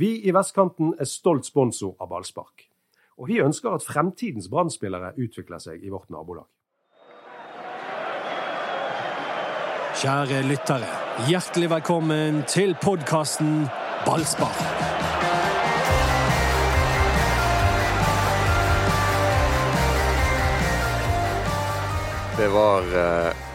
Vi i Vestkanten er stolt sponsor av ballspark. Og vi ønsker at fremtidens brann utvikler seg i vårt nabolag. Kjære lyttere, hjertelig velkommen til podkasten Ballspark. Det var uh,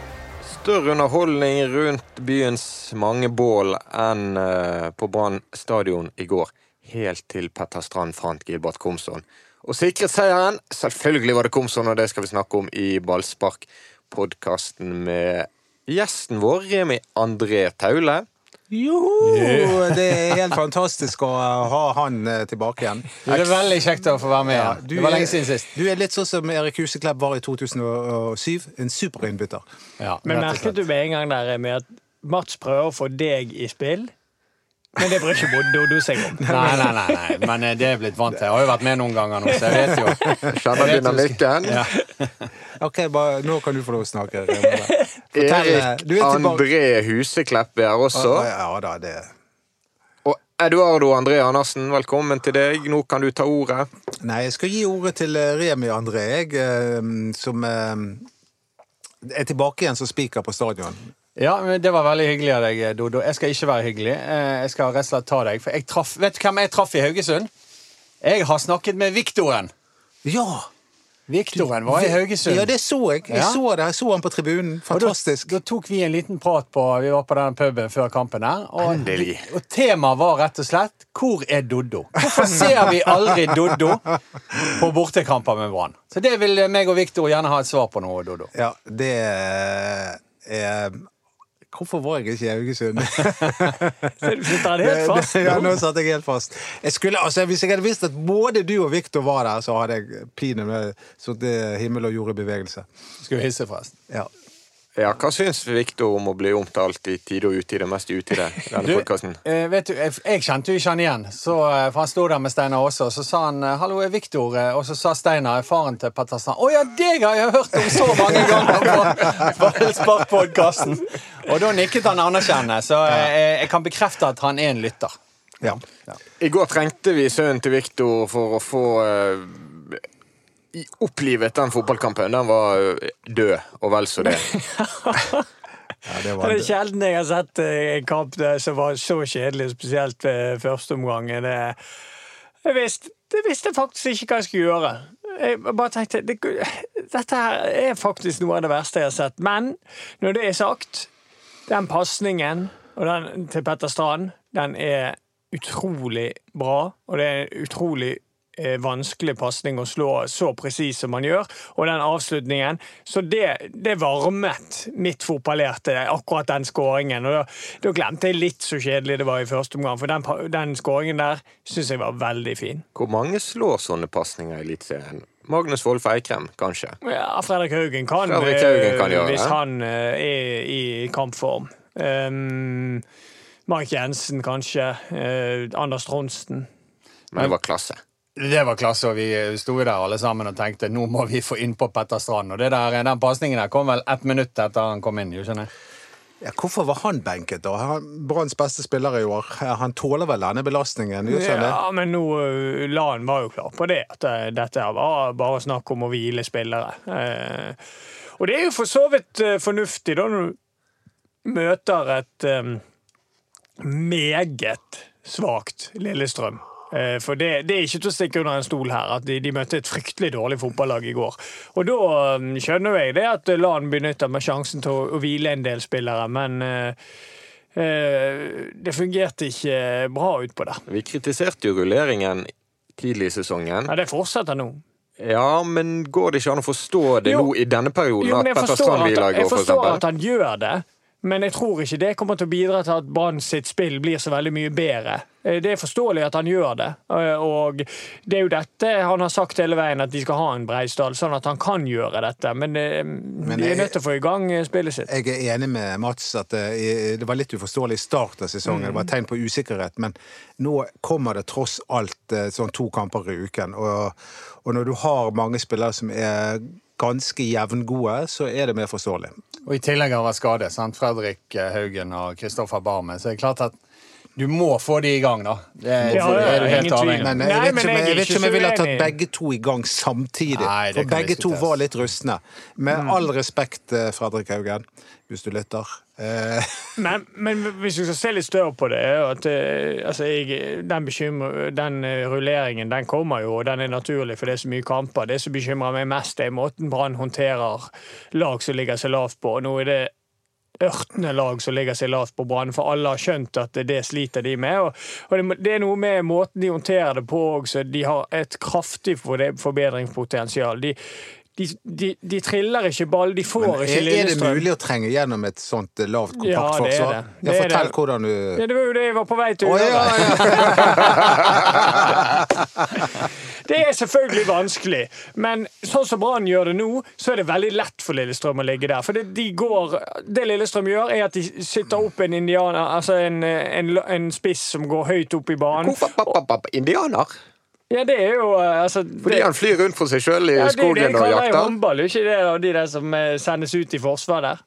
større underholdning rundt byens mange bål enn uh, på Brann stadion i går. Helt til Petter Strand fant Gilbert Komsson. Og sikret seieren. Selvfølgelig var det Komsson, og det skal vi snakke om i Ballspark-podkasten med gjesten vår, Remi André Taule. Joho! Det er helt fantastisk å ha han eh, tilbake igjen. Det er veldig kjekt å få være med igjen. det var lenge siden sist. Du er litt sånn som Erik Huseklepp var i 2007. En superinnbytter. Ja, Men merket du med en gang der med at Mats prøver å få deg i spill? Men det bryr ikke Dodo seg om. Nei, nei, nei, nei, men eh, det er blitt vant til. Jeg har jo vært med noen ganger nå, så jeg vet jo. Skjønner dynamikken. Ja. Ok, bare, nå kan du få lov å snakke. Erik André Huseklepp er her også. Ja da, det Og Eduardo André Andersen, velkommen til deg. Nå kan du ta ordet. Nei, jeg skal gi ordet til eh, Remi André, jeg, eh, som eh, er tilbake igjen som spiker på stadion. Ja, men Det var veldig hyggelig av deg, Dodo. Jeg skal ikke være hyggelig. Jeg skal rett og slett ta deg. For jeg traff, Vet du hvem jeg traff i Haugesund? Jeg har snakket med Viktoren. Ja! Viktoren var i Haugesund. Ja, det så jeg. Jeg ja. så det. Jeg så han på tribunen. Fantastisk. Da, da, tok vi en liten prat på Vi var på den puben før kampen her. Og, og temaet var rett og slett Hvor er Doddo? Hvorfor ser vi aldri Doddo på bortekamper med Brann? Så det vil meg og Viktor gjerne ha et svar på nå, Doddo. Ja, det er Hvorfor var jeg ikke i Haugesund? Sitter helt fast? ja, nå satt jeg helt fast. Jeg skulle, altså, hvis jeg hadde visst at både du og Viktor var der, så hadde jeg pinadø sittet himmel og jord i bevegelse. Skulle hisse fast. Ja. Ja, Hva syns Viktor om å bli omtalt i tide og utide, mest utide? denne podcasten? Eh, vet du, jeg, jeg, kjente jo ikke han igjen, så, eh, for han sto der med Steinar også. Så sa han eh, 'hallo, er Viktor', og så sa Steinar, faren til Pettersen 'Å ja, deg har jeg hørt om så mange ganger på Ballspark-podkasten'. Og da nikket han anerkjennende, så jeg, jeg kan bekrefte at han er en lytter. Ja. ja. I går trengte vi sønnen til Viktor for å få uh, opplivet den fotballkampen. Den var eh, død, og vel så det. Ja, det, det, er sjelden jeg har sett eh, en kamp som var så kjedelig, spesielt ved første omgang. Det, jeg, visste, jeg visste faktisk ikke hva jeg skulle gjøre. Jeg bare tenkte det, Dette her er faktisk noe av det verste jeg har sett. Men når det er sagt, den pasningen til Petter Strand, den er utrolig bra. Og det er en utrolig Eh, vanskelig pasning å slå så presis som man gjør, og den avslutningen. Så det, det varmet mitt fotballerte, akkurat den skåringen. Og da, da, glemte jeg litt så kjedelig det var i første omgang, for den, den skåringen der syns jeg var veldig fin. Hvor mange slår sånne pasninger i Eliteserien? Magnus Wolff Eikrem, kanskje? Ja, Fredrik Haugen kan, Fredrik Haugen kan gjøre, hvis han uh, er i kampform. Um, Mark Jensen, kanskje. Uh, Anders Tronsten. Men det var klasse. Det var klasse, og vi sto der alle sammen og tenkte nå må vi få innpå Petter Strand. Og der, den pasningen der kom vel ett minutt etter han kom inn. skjønner ja, hvorfor var han benket, da? Branns beste spiller i år. Han tåler vel denne belastningen? Ja, men nå la Lan var jo klar på det, at uh, dette var bare snakk om å hvile spillere. Uh, og det er jo for så vidt fornuftig, da, når du møter et um, meget svakt Lillestrøm. Eh, for det, det, er ikke til å stikke under en stol her at de, de møtte et fryktelig dårlig fotballag i går. Og da um, skjønner jeg det at Lan benytter med sjansen til å, å hvile en del spillere, men uh, det fungerte ikke bra utpå der. Vi kritiserte jo rulleringen tidlig i sesongen. Ja, Det fortsetter nå. Ja, men går det ikke an å forstå det jo, nå i denne perioden? Jo, at Petter at hviler i går, for? Jeg forstår at han gjør det, men jeg tror ikke det kommer til å bidra til at Brann sitt spill blir så veldig mye bedre. Eh, det er forståelig at han gjør det, eh, og det er jo dette han har sagt hele veien, at de skal ha en Breisdal, sånn at han kan gjøre dette. Men, eh, men de er nødt til å få i gang spillet sitt. Jeg er enig med Mats at det, var litt uforståelig start av sesongen. Mm. Det var et tegn på usikkerhet, men nå kommer det tross alt sånn to kamper i uken. Og, og når du har mange spillere som er ganske jevngode, så er det mer forståelig. Og I tillegg har vært skadet. Fredrik Haugen og Kristoffer Barme. Så det er klart at Du må få de i gang, da. Det er, Ja, det er du helt avhengig av. Men Nei, jeg vet ikke om jeg jeg, vet ikke om jeg ville ha tatt begge to i gang samtidig. Nei, For begge to var litt rustne. Med Mm. all respekt, eh, Fredrik Haugen, hvis du lytter. Eh, Men, men hvis vi skal se litt større på det, at eh, altså, jeg, den, bekymre, den eh, rulleringen den kommer jo, og den er naturlig, for det er så mye kamper. Det som bekymrer meg mest, er måten Brann håndterer lag som ligger seg lavt på. Nå er det ørtende lag som ligger seg lavt på Brann, for alle har skjønt at det sliter de med. Og, og det, det er noe med måten de håndterer det på òg, så de har et kraftig forbedringspotensial. De, de, de, de triller ikke ball, de får ikke Lillestrøm. er det mulig å trenge gjennom et sånt eh, lavt, kompakt Ja, det forsvar? det. Ja, Det er fortell det. hvordan du Ja, det var jo det jeg var på vei til gjøre. ja, ja. Det er selvfølgelig vanskelig, men sånn som Brann gjør det nå, så er det veldig lett for Lillestrøm å ligge der. For det, de går, det Lillestrøm gjør, er at de sitter opp en indianer, altså en, en, en spiss som går høyt opp i banen. Hvorfor indianer? Ja, det er jo eh, altså, Fordi han flyr rundt for seg sjøl i ja, skogen og jakter? og kaller jeg jakter? håndball, er ikke det? Og de der som eh, sendes ut i forsvar der.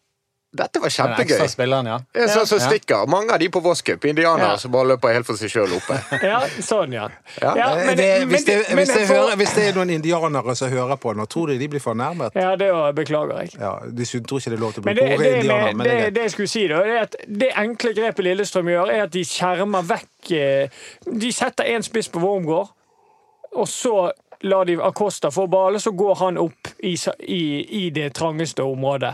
Dette var kjempegøy. spilleren, ja. Det sånn som Ja. stikker. Mange av de på Voss Cup, indianere Ja. som bare løper helt for seg sjøl oppe. Ja, sånn, ja. Ja. Ja, men- det, men hvis, det, er noen indianere som hører på nå, tror du de blir fornærmet? Ja, det var- beklager jeg. Ja, De tror ikke det er lov til å bli bruke indianere indianer, men det, det det jeg skulle si, da, er at det enkle grepet Lillestrøm gjør, er at de skjermer vekk eh, De setter én spiss på Wormgård, og så lar de Acosta få ballen, så går han opp i, i, i det trangeste området.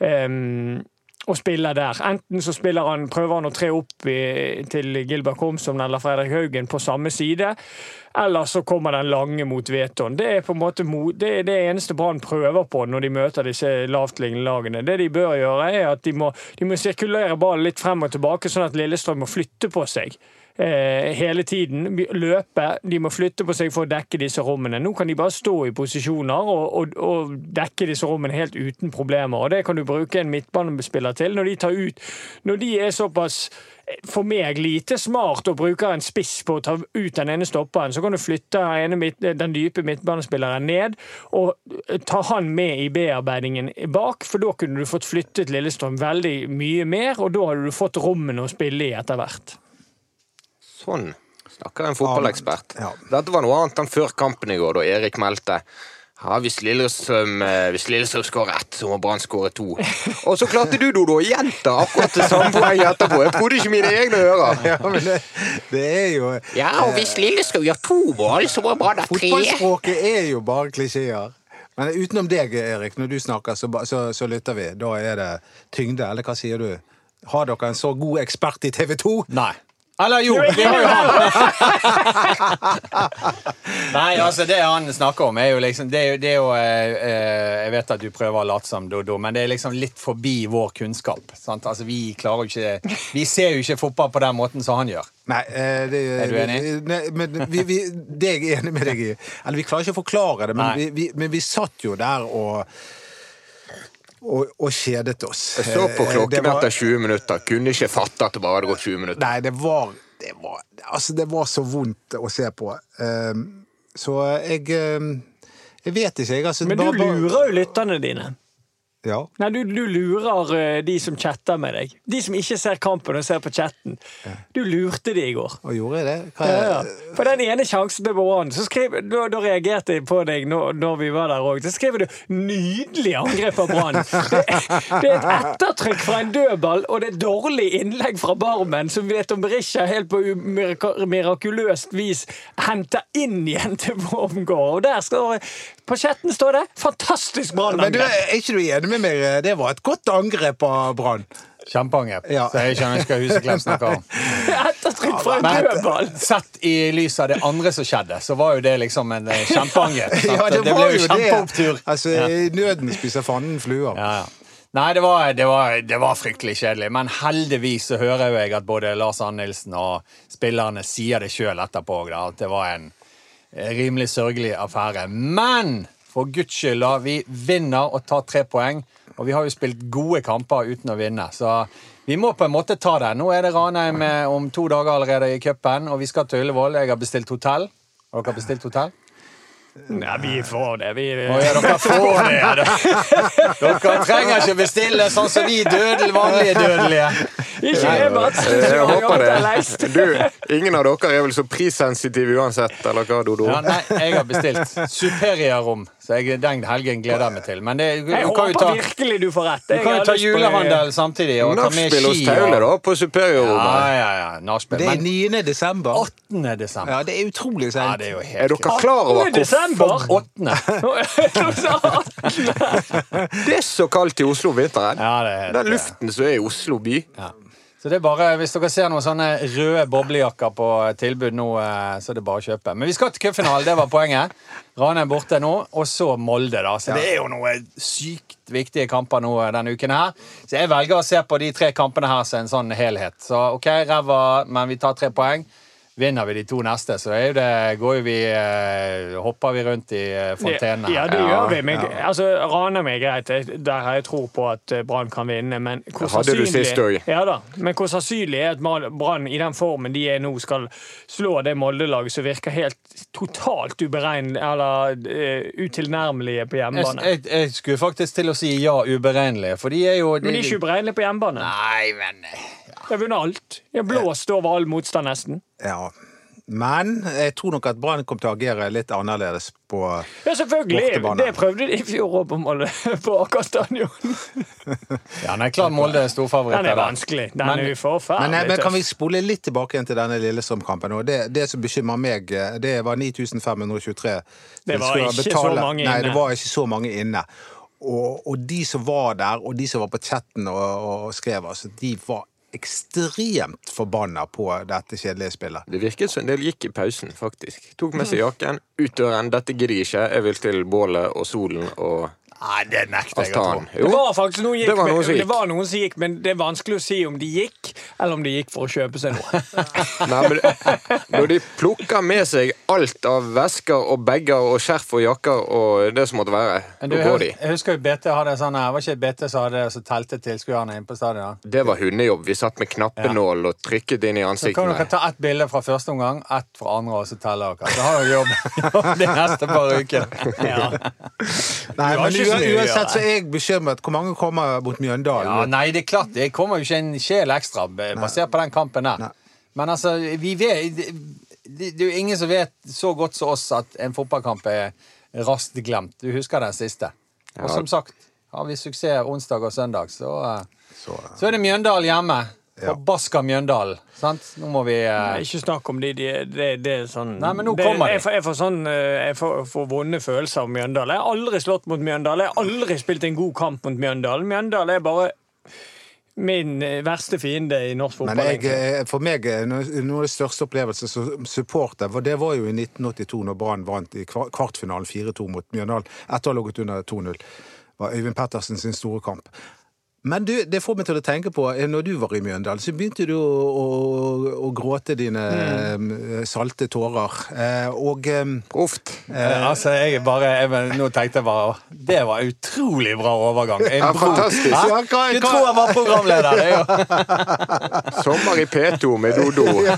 Ehm, og spiller der. Enten så spiller han, prøver han å tre opp i, til Gilbert Komsom eller Fredrik Haugen på samme side, eller så kommer den lange mot Veton. Det er på en måte det, er det eneste Brann prøver på når de møter disse lavtliggende lagene. Det de bør gjøre, er at de må, de må sirkulere ballen litt frem og tilbake, sånn at Lillestrøm må flytte på seg. Eh, hele tiden. Løpe. De må flytte på seg for å dekke disse rommene. Nå kan de bare stå i posisjoner og, og, og dekke disse rommene helt uten problemer. Og Det kan du bruke en midtbanespiller til. Når de tar ut Når de er såpass for meg lite smart og bruker en spiss på å ta ut den ene stopperen, så kan du flytte den den dype midtbanespilleren ned og ta han med i bearbeidingen bak, for da kunne du fått flyttet Lillestrøm veldig mye mer, og da hadde du fått rommene å spille i etter hvert. Sånn snakker en fotballekspert. Ja. Dette var noe annet enn før kampen i går, da Erik meldte ja, hvis Lillestrøm, eh, hvis Lillestrøm skårer ett, så må Brann skåre to. Og så klarte du, Dodo, å gjenta akkurat det samme poenget etterpå. Jeg trodde ikke mine egne ører. Ja, men det, det er jo Ja, og hvis Lillestrøm gjør to mål, så må Brann ha tre. Fotballspråket er jo bare klisjeer. Men utenom deg, Erik, når du snakker, så, så, så lytter vi. Da er det tyngde, eller hva sier du? Har dere en så god ekspert i TV 2? Nei. Eller jo, vi har jo han! Nei, altså det han snakker om, er jo liksom Det er jo, det er jo eh, eh, Jeg vet at du prøver å late som Dodo, men det er liksom litt forbi vår kunnskap. Sant? Altså Vi klarer jo ikke Vi ser jo ikke fotball på den måten som han gjør. Nei, eh, det, Er du enig? Nei, men vi, vi, det er jeg enig med deg i. Eller vi klarer ikke å forklare det, men vi, vi, men vi satt jo der og og, og kjedet oss. Jeg så på Eh, klokken etter 20 minutter. Kunne ikke fatte at det bare hadde gått 20 minutter. Nei, det var, det var Altså, det var så vondt å se på. Um, så jeg um, Jeg vet ikke, jeg. Altså, Men du lurer jo lytterne dine. Ja. Nei, du, du lurer eh, de som chatter med deg. De som ikke ser kampen og ser på chatten. Du lurte de i går. Og gjorde jeg det? Hva Ja, er, ja. For den ene sjansen til Brann, da, da reagerte jeg på deg når, når vi var der òg. Så skrev du 'nydelig angrep av Brann'. Det, det er et ettertrykk fra en dødball, og det er dårlig innlegg fra Barmen, som vet om Berisha helt på mirakuløst vis henter inn igjen til Wormgård. Og der står På chatten står det 'fantastisk Men du, Brann-angrep'. er ikke du enig med meg? Det var et godt angrep av Brann. Kjempeangrep. Ja. Så jeg skjønner ikke hva Huseklepp snakker om. Ettertrykk fra en dødball. sett i lys av det andre som skjedde, så var jo det liksom en eh, kjempeangrep. Ja, det, ble var jo kjempeopptur. det. Altså, nøden spiser fanden fluer. Ja, ja. Nei, det var, det, var, det var fryktelig kjedelig. Men heldigvis så hører jo jeg at både Lars Annelsen og spillerne sier det sjøl etterpå da, at det var en eh, rimelig sørgelig affære. Men for guds skyld, da. Vi vinner og tar tre poeng. Og vi har jo spilt gode kamper uten å vinne, så vi må på en måte ta det. Nå er det Ranheim eh, om to dager allerede i cupen, og vi skal til Ullevål. Jeg har bestilt hotell. Har dere bestilt hotell? Nei, vi får det. Vi, Å ja, dere får det! ja. Dere trenger ikke bestille sånn som vi dødel, vanlige dødelige. Ikke det, Mats. Jeg Jeg håper det. Du, ingen av dere er vel så prissensitive uansett, eller hva, Dodo? Ja, nei, jeg har bestilt Superia-rom, så jeg, den helgen gleder jeg meg til. Men det, du, Jeg kan jo håper ta, virkelig du får rett. du kan jo ta julehandel samtidig og ta Nachspiel hos. Taule, da, på på ja, ja, ja. Nachspiel. Det er 9. desember. 8. desember. Ja, det er utrolig Ja, det er jo helt Er dere klar over 8. hvor desember? 8. det er så kaldt i Oslo om vinteren? Ja, det er helt, Den luften som er i Oslo by. Ja. Så det er bare, Hvis dere ser noen sånne røde boblejakker på tilbud nå, eh, så er det bare å kjøpe. Men vi skal til cupfinalen, det var poenget. Rane er borte nå, og så Molde. da. Så det er jo noen sykt viktige kamper nå eh, denne uken her. Så jeg velger å se på de tre kampene her som en sånn helhet. Så OK, ræva, men vi tar tre poeng. Vinner vi de to neste, så er jo det, går jo vi, eh, hopper vi rundt i eh, fontenene. Ja, det gjør vi. Men, altså, Ranheim er greit. Der har jeg tro på at eh, Brann kan vinne. Men hvor hadde du sist sannsynlig, ja, da. men hvor sannsynlig er at Brann i den formen de er nå, skal slå det Molde-laget som virker helt totalt uberegnelig eller uh, utilnærmelige på hjemmebane? jeg, jeg skulle faktisk til å si ja, uberegnelige, for de er jo Men de er ikke uberegnelige på hjemmebane. Nei, men De har vunnet alt. De har blåst over all motstand, nesten. Ja. Men jeg tror nok at Brann kom til å agere litt annerledes på Ja, selvfølgelig. Bortebane. Det prøvde de i fjor òg på Molde, på Aker stadion. Ja, nei, klart Molde er storfavoritt. Den er vanskelig. Den Men- er uforferdelig forferdelig Men, eh, men kan vi spole litt tilbake igjen til denne Lillestrøm-kampen? Det, det som bekymrer meg, eh, det var 9523 Det var ikke ikke så mange inne. Nei, det var ikke så mange inne. Og, og de som var der, og de som var på chatten og, og skrev, altså, de var ekstremt forbanna på dette kjedelige spillet. Det virket som en del gikk i pausen, faktisk. Tok med seg jakken, ut døren. Dette gidder jeg ikke. Jeg vil til bålet og solen og Nei, det nekter jeg å tro. Det var faktisk noen, gikk, Det var noen som gikk. det var noen som gikk, men det er vanskelig å si om de gikk, eller om de gikk for å kjøpe seg noe. Nei, men Når de plukker med seg alt av vesker og bager og skjerf og jakker og det som måtte være, da går de. jeg husker jo BT hadde sånn her, Var ikke BT som hadde så telte tilskuerne inne på stadion? Det var hundejobb. Vi satt med knappenål og trykket inn i Så kan dere ansiktene. ta ett bilde fra første omgang, ett fra andre, og så teller dere. Så har dere jobb, jobb de neste par ukene. Ja. Nei, men uansett så er jeg bekymret. Hvor mange kommer mot Mjøndalen? Ja, nei, det er klart, det kommer jo ikke en sjel ekstra b- basert på den kampen der. Nei. Men altså, vi vet det, er jo ingen som vet så godt som oss at en fotballkamp er raskt glemt. Du husker den siste. Og som sagt, har vi suksess onsdag og søndag, så, eh, Så, så er det Mjøndalen hjemme. Forbaska Mjøndalen. Sant? Nå må vi Nei, Ikke snakk om de, de, det, det er sånn Nei, men nå det, kommer de. Jeg får, jeg får, sånn, eh, jeg får, får vonde følelser av Mjøndalen. Jeg har aldri slått mot Mjøndalen. Jeg har aldri spilt en god kamp mot Mjøndalen. Mjøndalen er bare min eh, verste fiende i norsk Men fotball. jeg, eh, for meg noe av det største opplevelsen som supporter, for det var jo i 1982 når Brann vant i kvartfinalen 4-2 mot Mjøndalen etter å ha ligget under 2-0. Var Øyvind Pettersen sin store kamp. Men du, det får meg til å tenke på, eh, når du var i Mjøndalen, så begynte du å, å, å gråte dine mm. salte tårer. Eh, og Uff. Eh, altså, jeg bare jeg, Nå tenkte jeg bare Det var utrolig bra overgang. En Ja, fantastisk. Ja, hva- Du hva- tror jeg var programleder! Det er jo Sommer i P2 med Dodo. ja,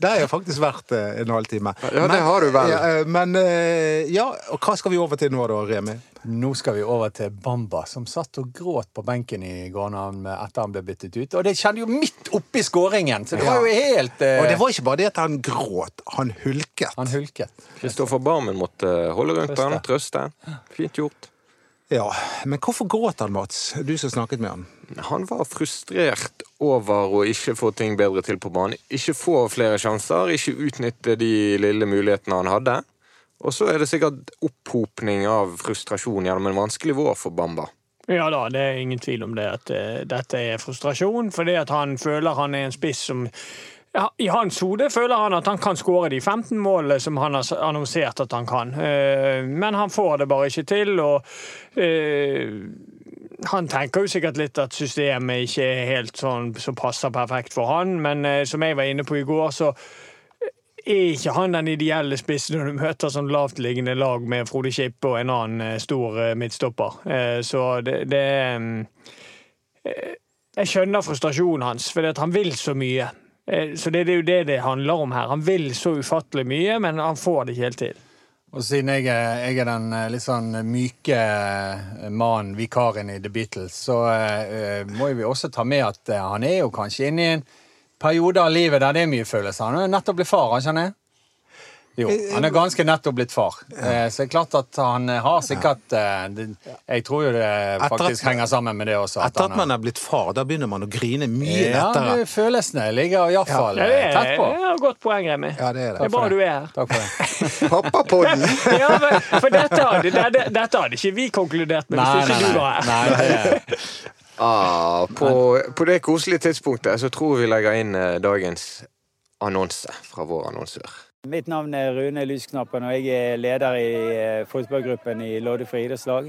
det har jo faktisk vært eh, en halvtime. Ja, det har du vel. Ja, eh, men eh, ja, og hva skal vi over til nå da, Remi? Nå skal vi over til Bamba, som satt og gråt på benken i går han, etter han ble byttet ut. Og det skjedde jo midt oppi skåringen, så det var jo helt eh, Og det var ikke bare det at han gråt, han hulket. Han hulket. Kristoffer Barmen måtte holde rundt han, trøste. Fint gjort. Ja, Men hvorfor gråt han, Mats? Du som snakket med han. Han var frustrert over å ikke få ting bedre til på banen. Ikke få flere sjanser, ikke utnytte de lille mulighetene han hadde. Og så er det sikkert opphopning av frustrasjon gjennom en vanskelig vår for Bamba. Ja da, det er ingen tvil om det. At uh, dette er frustrasjon. Fordi at han føler han er en spiss som ja, I hans hode føler han at han kan skåre de 15 målene som han har annonsert at han kan. Uh, Men han får det bare ikke til. og uh, han tenker jo sikkert litt at systemet ikke er helt sånn som passer perfekt for han, men som jeg var inne på i går, så er ikke han den ideelle spissen når du møter sånn lavtliggende lag med Frode Kippe og en annen eh, stor eh, midtstopper. Eh, Så det, det Jeg skjønner frustrasjonen hans, for han vil så mye. Så det, det er jo det det handler om her. Han vil så ufattelig mye, men han får det ikke helt til. Og siden jeg jeg er den litt sånn myke mannen, vikaren i The Beatles, så uh, må vi også ta med at han er jo kanskje inne i en periode av livet der det er mye følelser. Han er nettopp blitt far, han kjenner jeg. Jo, han er ganske nettopp blitt far. Eh, så det er klart at han har sikkert eh, Jeg tror jo det faktisk henger sammen med det også. At etter at man er blitt far, da begynner man å grine mye ja, lettere. Ja, følelsene ligger iallfall ja. ja, tett på. Det er et godt poeng, Remi. Ja, det, er det. det er bra du er her. Takk for det. Pappapodden! ja, for dette hadde, dette, dette hadde, ikke vi konkludert med hvis ikke du var her. Nei, det Ah, på, på, det koselige tidspunktet så tror vi legger inn dagens annonse fra vår annonsør. Mitt navn er Rune Lysknappen, og jeg er leder i eh, fotballgruppen i Loddefri idrettslag.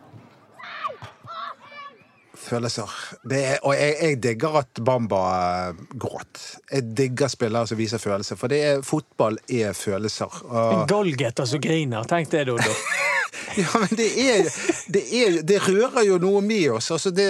Følelser. Er, og jeg, jeg, digger at Bamba uh, gråt. Jeg digger spillere som viser følelser, for er, fotball er følelser. Og... En goalgetter som griner. Tenk det, Dodo. Ja, men det er, det er, det rører jo noe med oss. Altså det,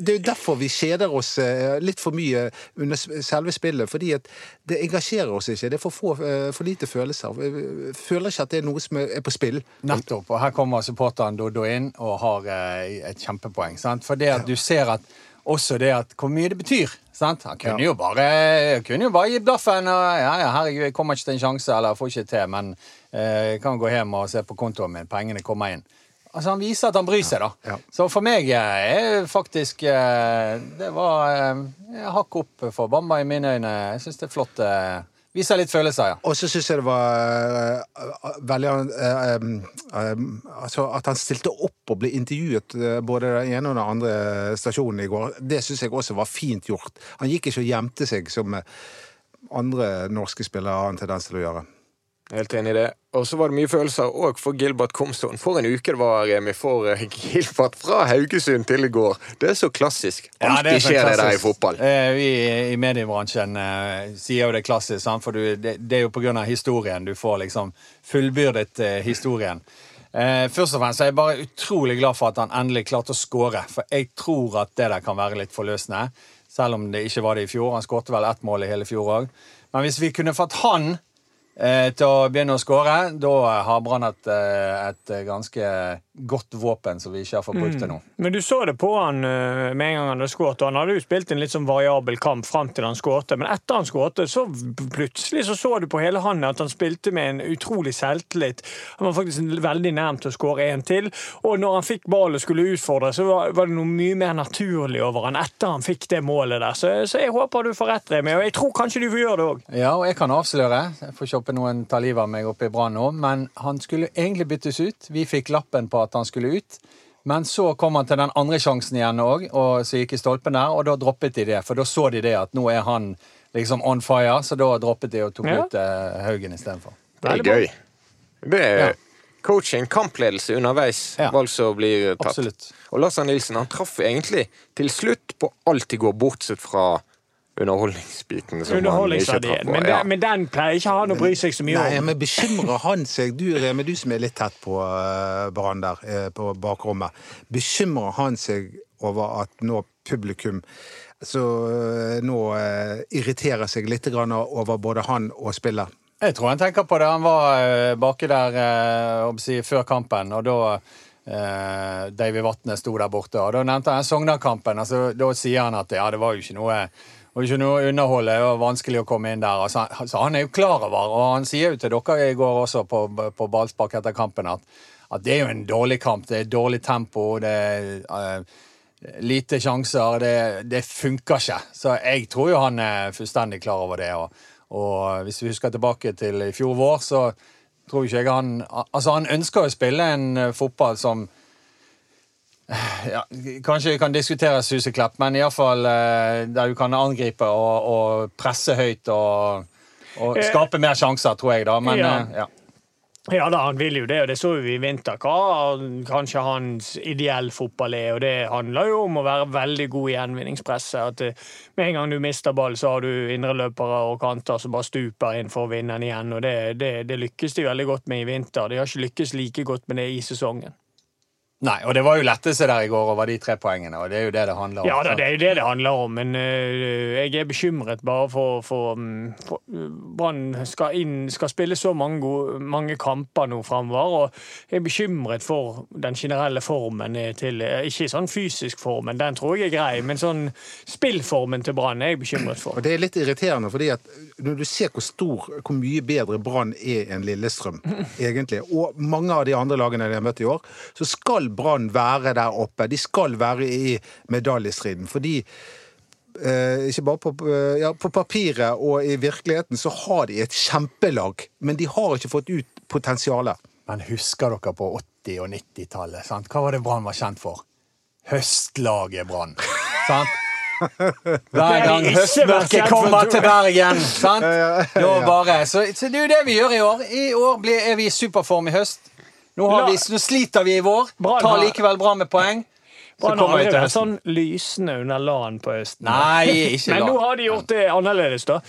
det, er jo derfor vi kjeder oss eh, litt for mye under selve spillet. Fordi at det engasjerer oss ikke. Det er for, få, eh, for lite følelser. Vi føler ikke at det er noe som er på spill. Nettopp. Og her kommer supporteren Doddo inn og har eh, et kjempepoeng. Sant? For det at du ser at også det at hvor mye det betyr. Sant? Han kunne, ja. jo bare, kunne jo bare gi blaffen. Og, ja, ja, 'Herregud, jeg kommer ikke til en sjanse', eller 'får ikke til', men jeg kan gå hjem og se på kontoen min. Pengene kommer inn. Altså Han viser at han bryr seg, da. Ja, ja. Så for meg eh, er faktisk eh, Det var hakk opp for Bamba i mine øyne. Jeg syns det er flott. Viser litt følelser, ja. Og så syns jeg det var uh, veldig uh, um, altså At han stilte opp og ble intervjuet uh, både den ene og den andre stasjonen i går, det syns jeg også var fint gjort. Han gikk ikke og gjemte seg som andre norske spillere har en tendens til å gjøre. Helt enig i det. Og så var det mye følelser òg for Gilbert Komstad. For en uke det var, Remi, for eh, Gilbert fra Haugesund til i går. Det er så klassisk. Alltid ja, skjer det der i fotball. Eh, vi i mediebransjen eh, sier jo det er klassisk, sant? for du, det, det, er jo av historien. Du får liksom fullbyrdet eh, historien. Eh, først og fremst er jeg bare utrolig glad for at han endelig klarte å skåre. For jeg tror at det der kan være litt forløsende. Selv om det ikke var det i fjor. Han skårte vel ett mål i hele fjor òg. Men hvis vi kunne fått han Eh, til å begynne å skåre. Da har Brann et, eh, et, ganske godt våpen som vi ikke har fått brukt til nå. Mm. Men du så det på han eh, med en gang han hadde skåret. Han hadde jo spilt en litt sånn variabel kamp fram til han skårte, men etter han skårte, så plutselig så, så du på hele han at han spilte med en utrolig selvtillit. Han var faktisk veldig nær til å skåre en til. Og når han fikk ballen og skulle utfordre, så var, var, det noe mye mer naturlig over han etter han fikk det målet der. Så, så jeg håper du får rett, Remi, og jeg tror kanskje du får gjøre det òg. Ja, og jeg kan avsløre. Jeg får håpe noen tar livet av meg oppe i Brann nå, men han skulle egentlig byttes ut. Vi fikk lappen på at han skulle ut. Men så kom han til den andre sjansen igjen òg, og så gikk i stolpen der, og da droppet de det. For da så de det at nå er han liksom on fire, så da droppet de og tok ja. ut uh, Haugen istedenfor. Det er gøy. Det er ja. coaching, kampledelse underveis, ja. valg som blir tatt. Absolutt. Og Lars Nilsen han traff egentlig til slutt på alt de går, bortsett fra underholdningsbiten. Underholdningsverdien. Men, ja. men, den pleier ikke han å bry seg så mye om. Nei, men Bekymrer han seg, du Remi, du som er litt tett på uh, Brann der, uh, på bakrommet, bekymrer han seg over at nå publikum så uh, nå uh, irriterer seg litt over både han og spiller? Jeg tror han tenker på det. Han var baki der si, før kampen, og da Uh, Davy Vatne sto der borte, og da nevnte han Sogndal-kampen. Altså, da sier han at ja, det var jo ikke noe og ikke noe underhold. Det var vanskelig å komme inn der. Altså, så han er jo klar over, og han sier jo til dere i går også på, på ballspark etter kampen, at, at, det er jo en dårlig kamp. Det er dårlig tempo. det er uh, Lite sjanser. Det, det, funker ikke. Så jeg tror jo han er fullstendig klar over det. Og, og hvis vi husker tilbake til i fjor vår, så tror ikke jeg han Altså, han ønsker å spille en uh, fotball som ja, Kanskje vi kan diskutere Suseklepp, men iallfall eh, der du kan angripe og, og presse høyt og, og, skape mer sjanser, tror jeg, da. Men, ja. Eh, ja. Ja da, han vil jo det, og det så vi i vinter. Hva kanskje hans ideell fotball er. og Det handler jo om å være veldig god i gjenvinningspresset. At eh, med en gang du mister ball, så har du indreløpere og kanter som bare stuper inn for å vinne den igjen. og det, det, det lykkes de veldig godt med i vinter. De har ikke lykkes like godt med det i sesongen. Nei, og det var jo lettelse der i går over de tre poengene, og det er jo det det handler om. Ja da, det er jo det det handler om, men uh, jeg er bekymret bare for, for, mm, for Brann skal, skal spille så mange, gode, mange kamper nå framover, og jeg er bekymret for den generelle formen eh, til eh, Ikke sånn fysisk formen, den tror jeg er grei, men sånn spillformen til Brann er jeg bekymret for. Og det er litt irriterende, fordi at når du ser hvor stor, hvor mye bedre Brann er enn Lillestrøm, egentlig, og mange av de andre lagene de har møtt i år, så skal Brann være der oppe. De skal være i medaljestriden. Fordi eh, ikke bare på, eh, ja, på papiret og i virkeligheten så har de et kjempelag, men de har ikke fått ut potensialet. Men husker dere på 80- og 90-tallet? sant? Hva var det Brann var kjent for? Høstlaget Brann. sant? Hver gang høstmørket kommer til. Bergen. sant? Da bare, så, så det er jo det vi gjør i år. I år blir, er vi i superform i høst. Nå, har vi, nå sliter vi i vår. Brann Tar likevel bra med poeng. Brann har aldri vært sånn lysende under LAN på høsten. Nei, ikke Men nå har de gjort det annerledes, da.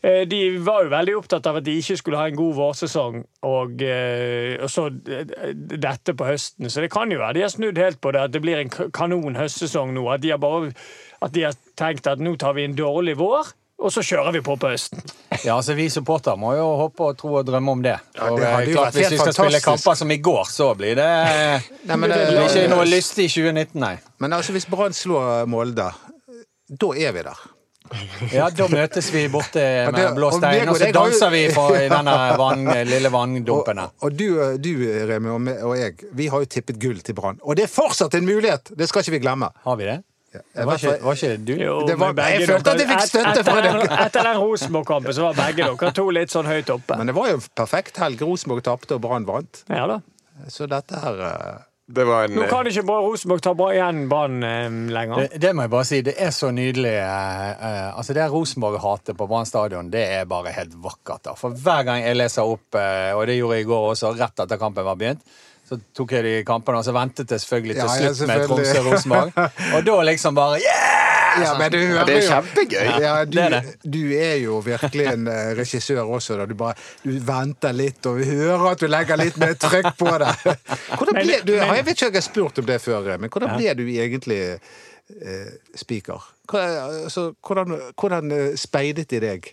Eh, De var jo veldig opptatt av at de ikke skulle ha en god vårsesong, og, eh, og så eh, dette på høsten. Så det kan jo være de har snudd helt på det, at det blir en kanon høstsesong nå. At de har, bare, at de har tenkt at nå tar vi en dårlig vår, og så kjører vi på på høsten. Ja, altså Vi supportere må jo håpe og tro og drømme om det. Ja, Og, det jo klart, Hvis vi skal spille kamper som i går, så blir det, Nei, men, det blir ikke noe lystig i 2019, nei. Men altså, hvis Brann slår Molde, da er vi der. Ja, Da møtes vi borte med blå stein, og og så danser vi på i denne vann, lille Og, vanndumpen. Og, og du, du, Remi, og, og jeg, vi har jo tippet gull til Brann. Og det er fortsatt en mulighet! Det skal ikke vi glemme. Har vi det? Det var ikke, var ikke du? Jo, Det var- jeg følte at jeg fikk støtte fra dere. etter den Rosenborg-kampen så var begge dere to litt sånn høyt oppe. Men det var jo en perfekt helg. Rosenborg tapte, og Brann vant. Ja da. Så dette her eh, Det var en Nå kan ikke bare Rosenborg ta bra igjen Brann eh, lenger. Det, det må jeg bare si. Det er så nydelig. eh, eh, altså Det Rosenborg hater på Brann stadion, det er bare helt vakkert. da. For hver gang jeg leser opp, eh, og det gjorde jeg i går også, rett etter kampen var begynt, så tok jeg de kampene, og så ventet jeg selvfølgelig til Ja, ja, slutt med. Tromsø-Rosenborg. Og da liksom bare Yeah! Ja, men du hører det er kjempegøy. Ja, du, det er det. du er jo virkelig en eh, regissør også. Da. Du bare du venter litt, og vi hører at du legger litt mer trykk på det. Ble, du, jeg vet ikke om jeg har spurt om det før, men hvordan ble du egentlig eh, speaker? Altså, hvordan, hvordan eh, speidet de deg?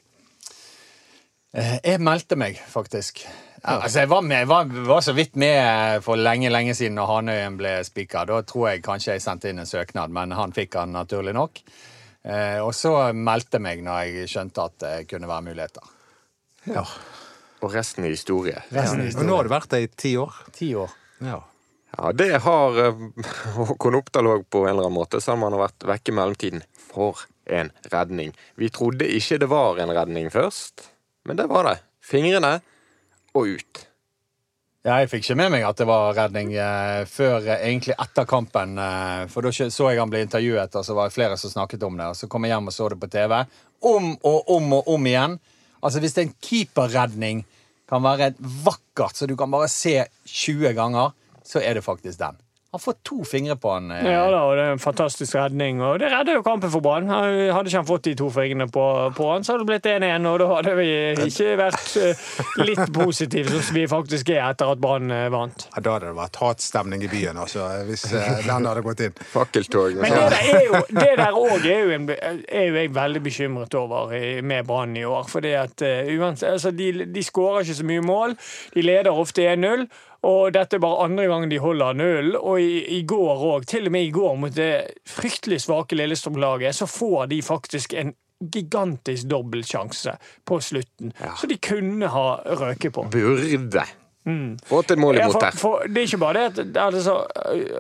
Eh, Jeg meldte meg, faktisk. Altså, jeg var, med, jeg var, var så vidt med for lenge lenge siden når Hanøyen ble speaker. Da tror jeg kanskje jeg sendte inn en søknad, men han fikk han naturlig nok. Eh, og så meldte jeg meg når jeg skjønte at det kunne være muligheter. Ja. Og resten er historie. Resten er Og nå har du vært der i ti år? Ti år. Ja. Ja, det har eh, Håkon Oppdal òg på en eller annen måte, selv om han har vært vekke i mellomtiden. For en redning. Vi trodde ikke det var en redning først, men det var det. Fingrene og ut. Ja, jeg fikk ikke med meg at det var redning eh, før eh, egentlig etter kampen. Eh, for da så jeg han ble intervjuet, og så var det flere som snakket om det. Og så kom jeg hjem og så det på TV. Om og om og om igjen. Altså Hvis en keeperredning kan være vakkert, så du kan bare se 20 ganger, så er det faktisk den. Han får to fingre på han. eh. Ja da, og det er en fantastisk redning, og det redder jo kampen for Brann. Hadde ikke han fått de to fingrene på, på han, så hadde det blitt 1-1, og da hadde vi ikke vært eh, litt positive som vi faktisk er etter at Brann eh, vant. Ja, Da hadde det vært hatstemning i byen, altså, hvis den hadde gått inn. Fakkeltog. Men det der er jo, det der òg er, er jo jeg veldig bekymret over med Brann i år. Fordi at uansett, altså de, de skårer ikke så mye mål. De leder ofte 1-0. Og dette er bare andre gangen de holder null. Og i, i går òg, til og med i går mot det fryktelig svake Lillestrøm-laget, så får de faktisk en gigantisk dobbeltsjanse på slutten. Så de kunne ha røket på. Burde fått et mål Ja, imot for, der. for, det er ikke bare det at altså,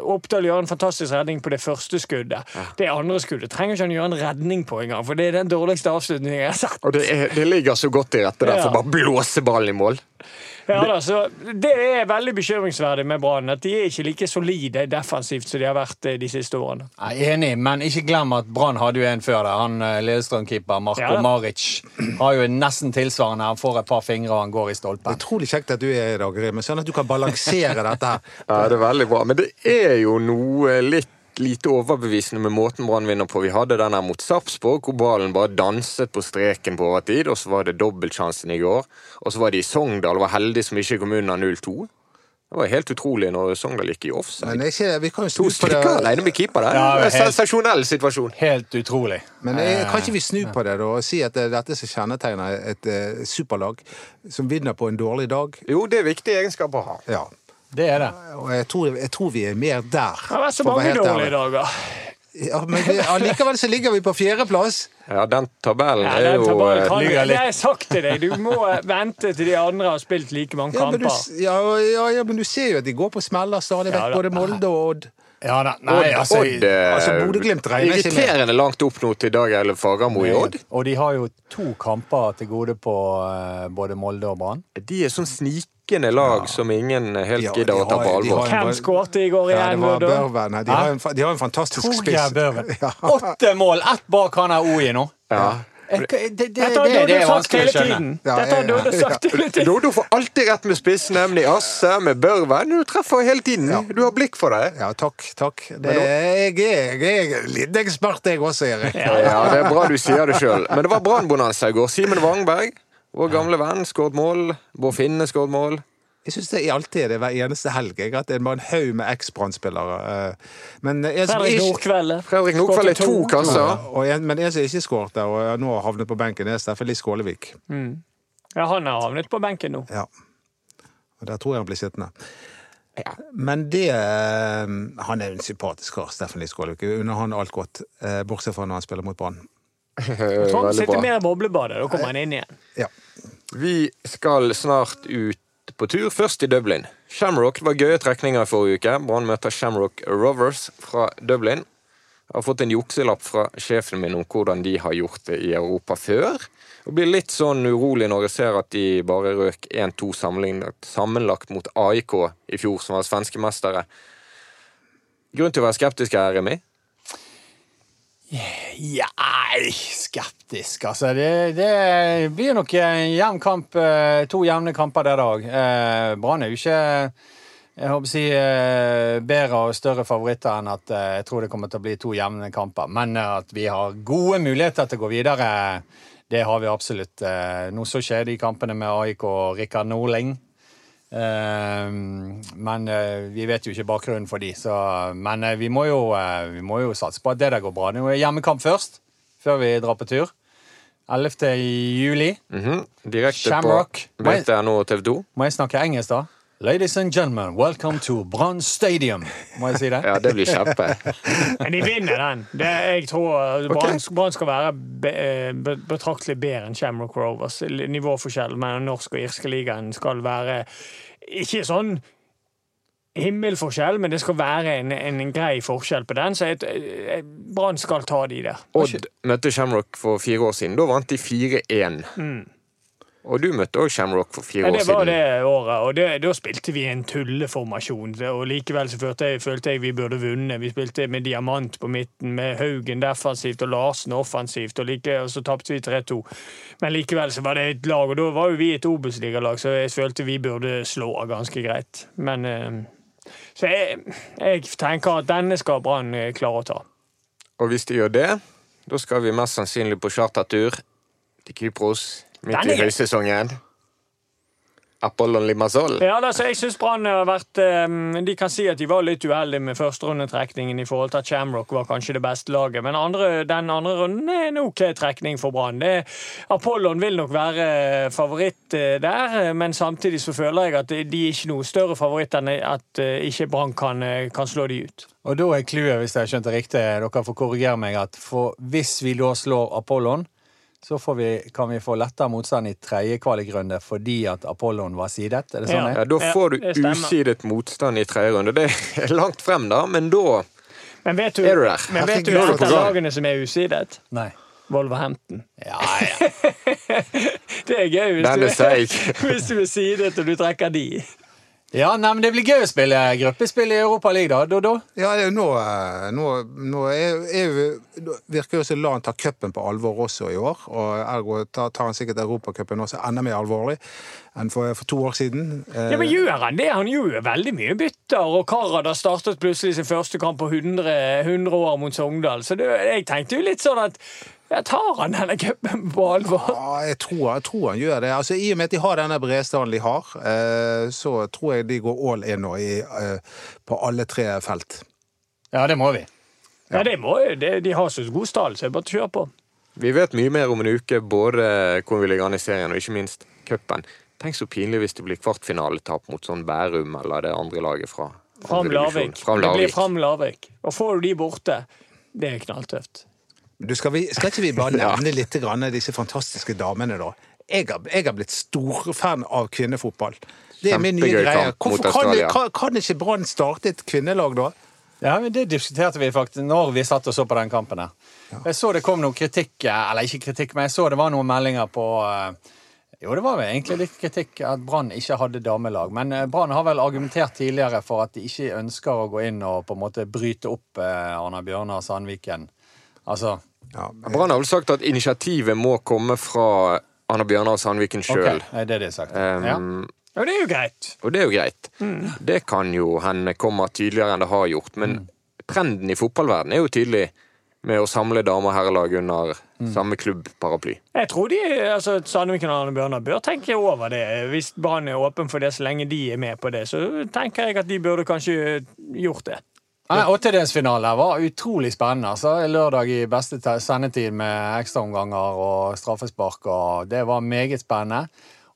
Oppdal gjør en fantastisk redning på det første skuddet. Det andre skuddet trenger ikke han gjøre en redning på engang, for det er den dårligste avslutningen jeg har sett. Og det, er, det ligger så godt til rette der Ja. for bare blåse ballen i mål. Ja, da, så Det er veldig bekymringsverdig med Brann. At de er ikke like solide defensivt som de har vært eh, de siste årene. Jeg er enig, men ikke glem at Brann hadde jo en før der. Han eh, Lillestrøm-keeper Marko Ja. Maric har jo nesten tilsvarende. Han får et par fingre og han går i Det stolpen. utrolig kjekt at du er i dag, Remi, sånn at du kan balansere dette. Ja, det er veldig bra. Men det er jo noe litt lite overbevisende med måten Brann vinner på. Vi hadde den her mot Sarpsborg, hvor ballen bare danset på streken på overtid. Og så var det dobbeltsjansen i går. Og så var de i Sogndal og var heldige som ikke kom unna 0-2. Det var helt utrolig når Sogndal gikk i offside. Men ikke, vi kan jo To snu på det. stykker alene med keeper der. Ja, Sensasjonell situasjon. Helt utrolig. Men jeg, kan ikke vi snu på det da, og si at det er dette som kjennetegner et eh, superlag som vinner på en dårlig dag? Jo, det er viktige egenskaper å ha. Ja. Det er det. Og jeg tror, jeg tror vi er mer der. Det har vært så mange dårlige dager. Ja, men allikevel så ligger vi på fjerdeplass. Ja, den tabellen Ja, er den jo tabellen eh, kan, ligger litt- har jeg sagt til deg. Du må vente til de andre har spilt like mange Ja men, du, kamper. ja, ja, ja, men du ser jo at de går på smeller stadig vekk, både Molde og Odd. Ja da. Nei, Odd, altså, Odd eh, altså, Bodø-Glimt regner ikke med. Irriterende langt opp nå til Dag Eilif Fagermo i Odd. Og de har jo to kamper til gode på eh, både Molde og Brann. De er sånn snikende lag som ingen helt Ja, gidder å ta på alvor. Hvem skårte i går Ja, det igjen? var Børven. De, har en, de har en fantastisk spiss. Børven. Åtte mål! Ett bak han er OI nå. Ja. Eh, Det, det, det, Dette har det, det er sagt vanskelig hele å skjønne. tiden. Ja, Dette har Dodo ja. sagt hele tiden. Dodo får alltid rett med spissen, i Asse, med Børven. Du treffer hele tiden. Du har blikk for det. Ja, takk. takk. Det, jeg, er, jeg er litt ekspert, jeg også, Erik. Ja, det er bra du sier det sjøl. Men det var brannbonanza i går. Simen Wangberg, vår gamle venn, skåret mål. Bård Finne skåret mål. Jeg syns det alltid er det hver eneste helg. Jeg, at det er bare en haug med eks-Brann-spillere. eh, Fredrik Nordkveld. Fredrik Nordkveld er to Skårte kasser. og en, Men en som ikke skåret der, og nå har havnet på benken, er Steffen Lie Skålevik. Ja, han har havnet på benken nå. Ja. Og der tror jeg han blir sittende. Men det eh, Han er en sympatisk kar, Steffen Lie Skålevik. Jeg unner han alt godt, eh, bortsett fra når han spiller mot Brann. Veldig sitter mer i boblebadet. Da kommer han inn igjen. Ja. Vi skal snart ut på tur, først i Dublin. Shamrock var gøye trekninger i forrige uke. Brann møter Shamrock Rovers fra Dublin. Jeg har fått en jukselapp fra sjefen min om hvordan de har gjort det i Europa før. Og blir litt sånn urolig når jeg ser at de bare røk 1-2 sammenlignet- sammenlagt mot AIK i fjor, som var svenske mestere. Grunn til å være skeptisk her, Remi? Ja, nei, skeptisk, altså. Det, det blir nok jevn kamp. eh, To jevne kamper der òg. Eh, Brann er jo ikke jeg håper å si, eh, bedre og større favoritter enn at jeg tror det kommer til å bli to jevne kamper. Men at vi har gode muligheter til å gå videre, det har vi absolutt. Nå så skjer de kampene med AIK og Rikard Norling. Men vi vet jo ikke bakgrunnen for de, så Men vi, må jo, vi må jo satse på at det der går bra. Nå er hjemmekamp først, før vi drar på tur. 11. juli. Mhm. Direkte Shamrock. på BTNO TV 2. Må jeg snakke engelsk, da? Ladies and gentlemen, welcome to Brann Stadium. Må jeg si det? Ja, det blir kjempe. Men de vinner den. Det, jeg tror Brann okay. skal være be, eh, be, betraktelig bedre enn Shamrock Rovers. Nivåforskjellen mellom norsk og irske ligaen skal være ikke sånn himmelforskjell, men det skal være en, en grei forskjell på den. Så Brann skal ta de der. Odd møtte Shamrock for fire år siden. Da vant de 4-1. Og du møtte òg Shamrock for fire Ja, år det var det året, og det, da spilte vi en tulleformasjon. Og likevel så følte jeg, følte jeg vi burde vunnet. Vi spilte med diamant på midten, med Haugen defensivt og Larsen offensivt, og, like, og så tapte vi 3-2. Men likevel så var det et lag, og da var jo vi et Obos-ligalag, så jeg følte vi burde slå ganske greit. Men eh, Så jeg, jeg tenker at denne skal Brann eh, klare å ta. Og hvis de gjør det, da skal vi mest sannsynlig på chartertur til Kypros midt i høysesongen. Apollon Limassol. Ja, altså, jeg synes Brann har vært eh, De kan si at de var litt uheldige med førsterundetrekningen i forhold til at Shamrock var kanskje det beste laget, men andre, den andre runden er en OK trekning for Brann. Apollon vil nok være favoritt eh, der, men samtidig så føler jeg at de er ikke noe større favoritt enn at eh, ikke Brann kan, eh, kan slå de ut. Og da er clouet, hvis jeg har skjønt det riktig, dere får korrigere meg, at for hvis vi da slår Apollon, så får vi, kan vi få lettere motstand i tredje kvalikrunde fordi at Apollon var sidet? Er det sånn? Ja. Ja, da får du ja, usidet motstand i tredje runde. Det er langt frem, da, men da Men vet du, Er du der? men vet du hvem av lagene som er usidet? Nei. Wolverhampton. Ja, ja. Det er gøy hvis Den er du, hvis du er sidet og du trekker de. Ja, nei, men Det blir gøy å spille gruppespill i Europa League, da. Dodo? Ja, nå, eh, nå, nå er, er virker jo som LAN tar cupen på alvor også i år. Og ergo tar, tar han sikkert Europacupen også enda mer alvorlig enn for, for to år siden. Eh, Ja, men Gjør han det? Han gjør veldig mye bytter, og Karada startet plutselig sin første kamp på 100, 100 år mot Sogndal. Så det, jeg tenkte jo litt sånn at ja, tar han denne cupen på alvor? Ja, jeg tror, jeg tror han gjør det. Altså, I og med at de har denne bredstanden de har, eh, så tror jeg de går all in nå i, eh, på alle tre felt. Ja, det må vi. Ja, det må jo. De har så god stall, så jeg bare kjør på. Vi vet mye mer om en uke, både hvor vi ligger an i serien og ikke minst cupen. Tenk så pinlig hvis det blir kvartfinaletap mot sånn Bærum eller det andre laget fra Fram. Larvik. Det blir Fram Larvik. Og får du de borte, det er knalltøft. Du, skal, vi, skal ikke vi bare nevne litt grann disse fantastiske damene, da? Jeg har, jeg har blitt storfan av kvinnefotball. Det er min nye greie. Hvorfor kan, kan, kan ikke Brann starte et kvinnelag, da? Ja, men Det diskuterte vi faktisk når vi satt og så på den kampen. her. Jeg så det kom noe kritikk, eller ikke kritikk, men jeg så det var noen meldinger på eh, Jo, det var vel egentlig litt kritikk at Brann ikke hadde damelag. Men eh, Brann har vel argumentert tidligere for at de ikke ønsker å gå inn og på en måte bryte opp eh, Arna Bjørnar Sandviken. Altså Ja, Brann har vel sagt at initiativet må komme fra Anna Bjørnar og Sandviken sjøl. er det det er sagt? Um, ja. Og det er jo greit. Og det er jo greit. Det kan jo hende kommer tydeligere enn det har gjort. Men trenden i fotballverden er jo tydelig med å samle dame- og herrelag under samme klubbparaply. Jeg tror de, altså Sandviken og Arne Bjørnar bør tenke over det. Hvis Brann er åpen for det så lenge de er med på det, så tenker jeg at de burde kanskje gjort det. Åttedelsfinale var utrolig spennende. altså. Lørdag i beste sendetid med ekstraomganger og straffespark. og Det var meget spennende.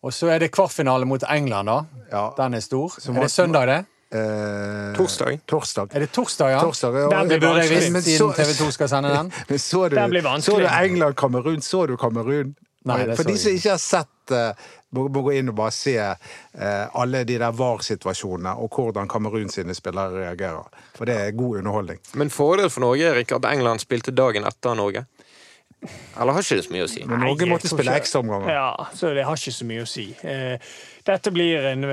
Og så er det kvartfinale mot England, da. Ja. Den er stor. Som er det søndag, det? Eh, Torsdag. Torsdag. Er det torsdag, ja? Torsdag ja. Den blir vanskelig. Men så- siden TV 2 skal sende den. Men så du, Den blir vanskelig. så du England-Kamerun? Så du Kamerun? Nei, For de som ikke har sett eh, må, må gå inn og bare se eh, alle de der VAR-situasjonene, og hvordan Kamerun sine spillere reagerer. For det er god underholdning. Men fordel for Norge er ikke at England spilte dagen etter Norge? Eller har ikke det så mye å si? Men Norge måtte spille ekstraomganger. Ja, så det har ikke så mye å si. Eh, Dette blir en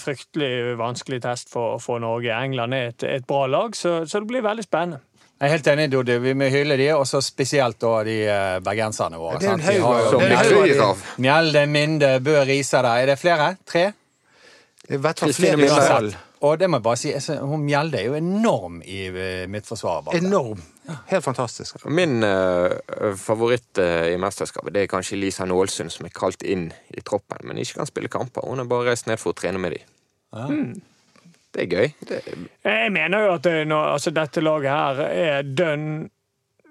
fryktelig vanskelig test for, for Norge. England er et, et bra lag, så, så det blir veldig spennende. Jeg er helt enig, Dodi. Vi må hylle de, og så spesielt da de eh, bergenserne våre. Det er en sant? De haug har av- er. Mjelde, Minde, Bø, Risa der. Er det flere? Tre? I hvert fall flere mål. Og det må jeg bare si, hun Mjelde er jo enorm i mitt forsvar. Enorm. Helt fantastisk. Min uh, favoritt uh, i mesterskapet det er kanskje Lisa Nålsund, som er kalt inn i troppen, men ikke kan spille kamper. Hun har bare reist ned for å trene med dem. Det er gøy. Det er, Jeg mener jo at det, når, altså, dette laget her er dønn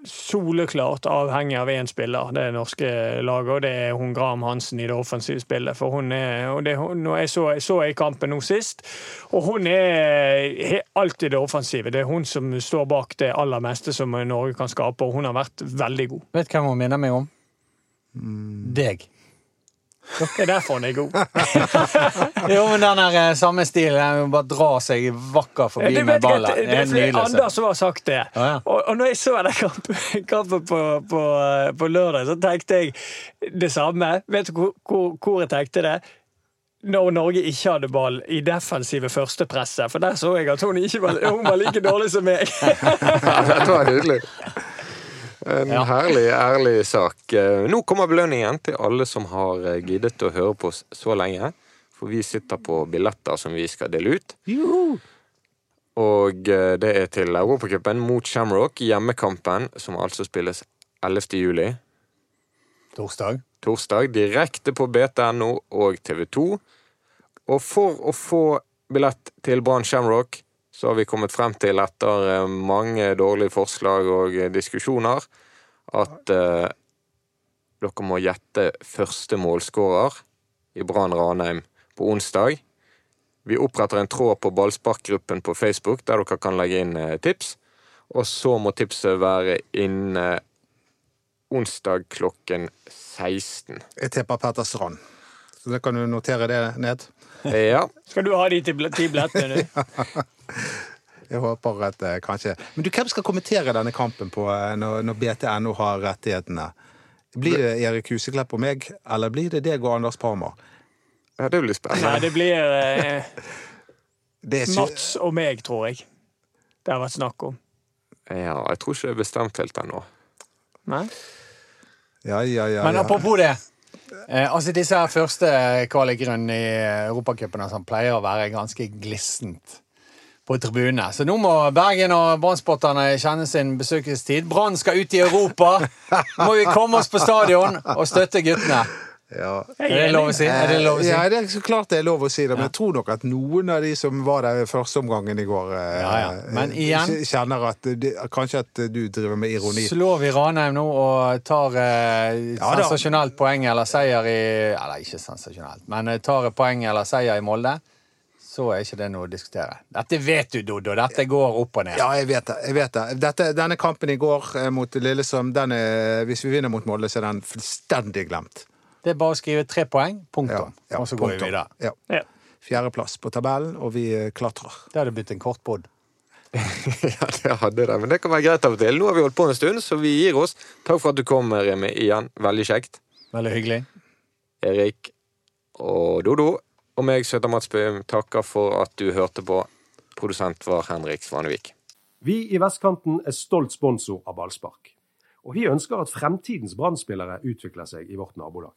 soleklart avhengig av én spiller, det norske laget, og det er hun Graham Hansen i det offensive spillet. For hun er, og det, når jeg, så, så i kampen nå sist, og hun er alltid det offensive. Det er hun som står bak det aller meste som Norge kan skape, og hun har vært veldig god. Vet du hvem hun minner meg om? Deg. Det er derfor han er god. Jo, men den der eh, samme stilen. den Bare dra seg vakker forbi ja, med ballen. Det det er er fordi nydelig. å se. Anders som har sagt det. Ja, ja. Og, og når jeg så den kampen, kampen på, på, på lørdag, så tenkte jeg det samme. Vet du hvor, hvor, jeg tenkte det? Når Norge ikke hadde ball i defensive førstepresset. For der så jeg at hun ikke var, hun var like dårlig som meg. Dette var nydelig. En Ja. herlig, ærlig sak. Eh, Nå kommer belønningen til alle som har eh, giddet å høre på oss så lenge. For vi sitter på billetter som vi skal dele ut. Og eh, det er til Europacupen mot Shamrock, hjemmekampen, som altså spilles 11. juli. Torsdag. Torsdag, direkte på BTNO og TV 2. Og for å få billett til Brann Shamrock, så har vi kommet frem til, etter eh, mange dårlige forslag og eh, diskusjoner, at eh, dere må gjette første målskårer i Brann Ranheim på onsdag. Vi oppretter en tråd på ballsparkgruppen på Facebook der dere kan legge inn eh, tips. Og så må tipset være inne onsdag klokken 16. Jeg tipper Petter Strand. Så da kan du notere det ned. Ja. Skal du ha de ti billettene nå? Jeg håper at eh, kanskje Men du, hvem skal kommentere denne kampen på, eh, når, når BTNO har rettighetene Blir det Erik Huseklepp og meg, eller blir det deg og Anders Parma? Ja, det blir spennende. Nei, det blir eh, Det er ikke- Mats og meg, tror jeg. Det har vært snakk om. Ja, jeg tror ikke det er bestemt helt ennå. Nei? Ja, ja, ja. Men ja. apropos det. Eh, altså Disse her første kvalikrundene i Europacupen altså, pleier å være ganske glissent på tribunene. Så nå må Bergen og Brann-spotterne kjenne sin besøkelsestid. Brann skal ut i Europa! Nå må vi komme oss på stadion og støtte guttene. ja. Er det lov å si? Er det lov å si? Ja, det er så klart det er lov å si det, men jeg tror nok at noen av de som var der første omgangen i går, eh, Ja, ja. Men eh, igjen- kjenner at de, Kanskje at du driver med ironi. Slår vi Ranheim nå og tar eh, Ja sensasjonelt poeng eller seier i Eller ikke sensasjonelt, men eh, tar poeng eller seier i Molde, så er ikke det noe å diskutere. Dette vet du, Dodo. Dette går opp og ned. Ja, jeg vet det. jeg vet det. Dette, denne kampen i går eh, mot Lillesøm, den er, hvis vi vinner mot Molde, så er den fullstendig glemt. Det er bare å skrive tre poeng, punktum, ja, og så går vi punktum. videre. Ja. Ja. Fjerdeplass på tabellen, og vi eh, klatrer. Det hadde blitt en kort pod. Ja, det hadde det, men det kan være greit av og til. Nå har vi holdt på en stund, så vi gir oss. Takk for at du kom, Remi, igjen. Veldig kjekt. Veldig hyggelig. Erik og Dodo. Og meg Søta Mats Bøhm, takker for at du hørte på. Produsent var Henrik Svanevik. Vi i Vestkanten er stolt sponsor av ballspark. Og vi ønsker at fremtidens Brann-spillere utvikler seg i vårt nabolag.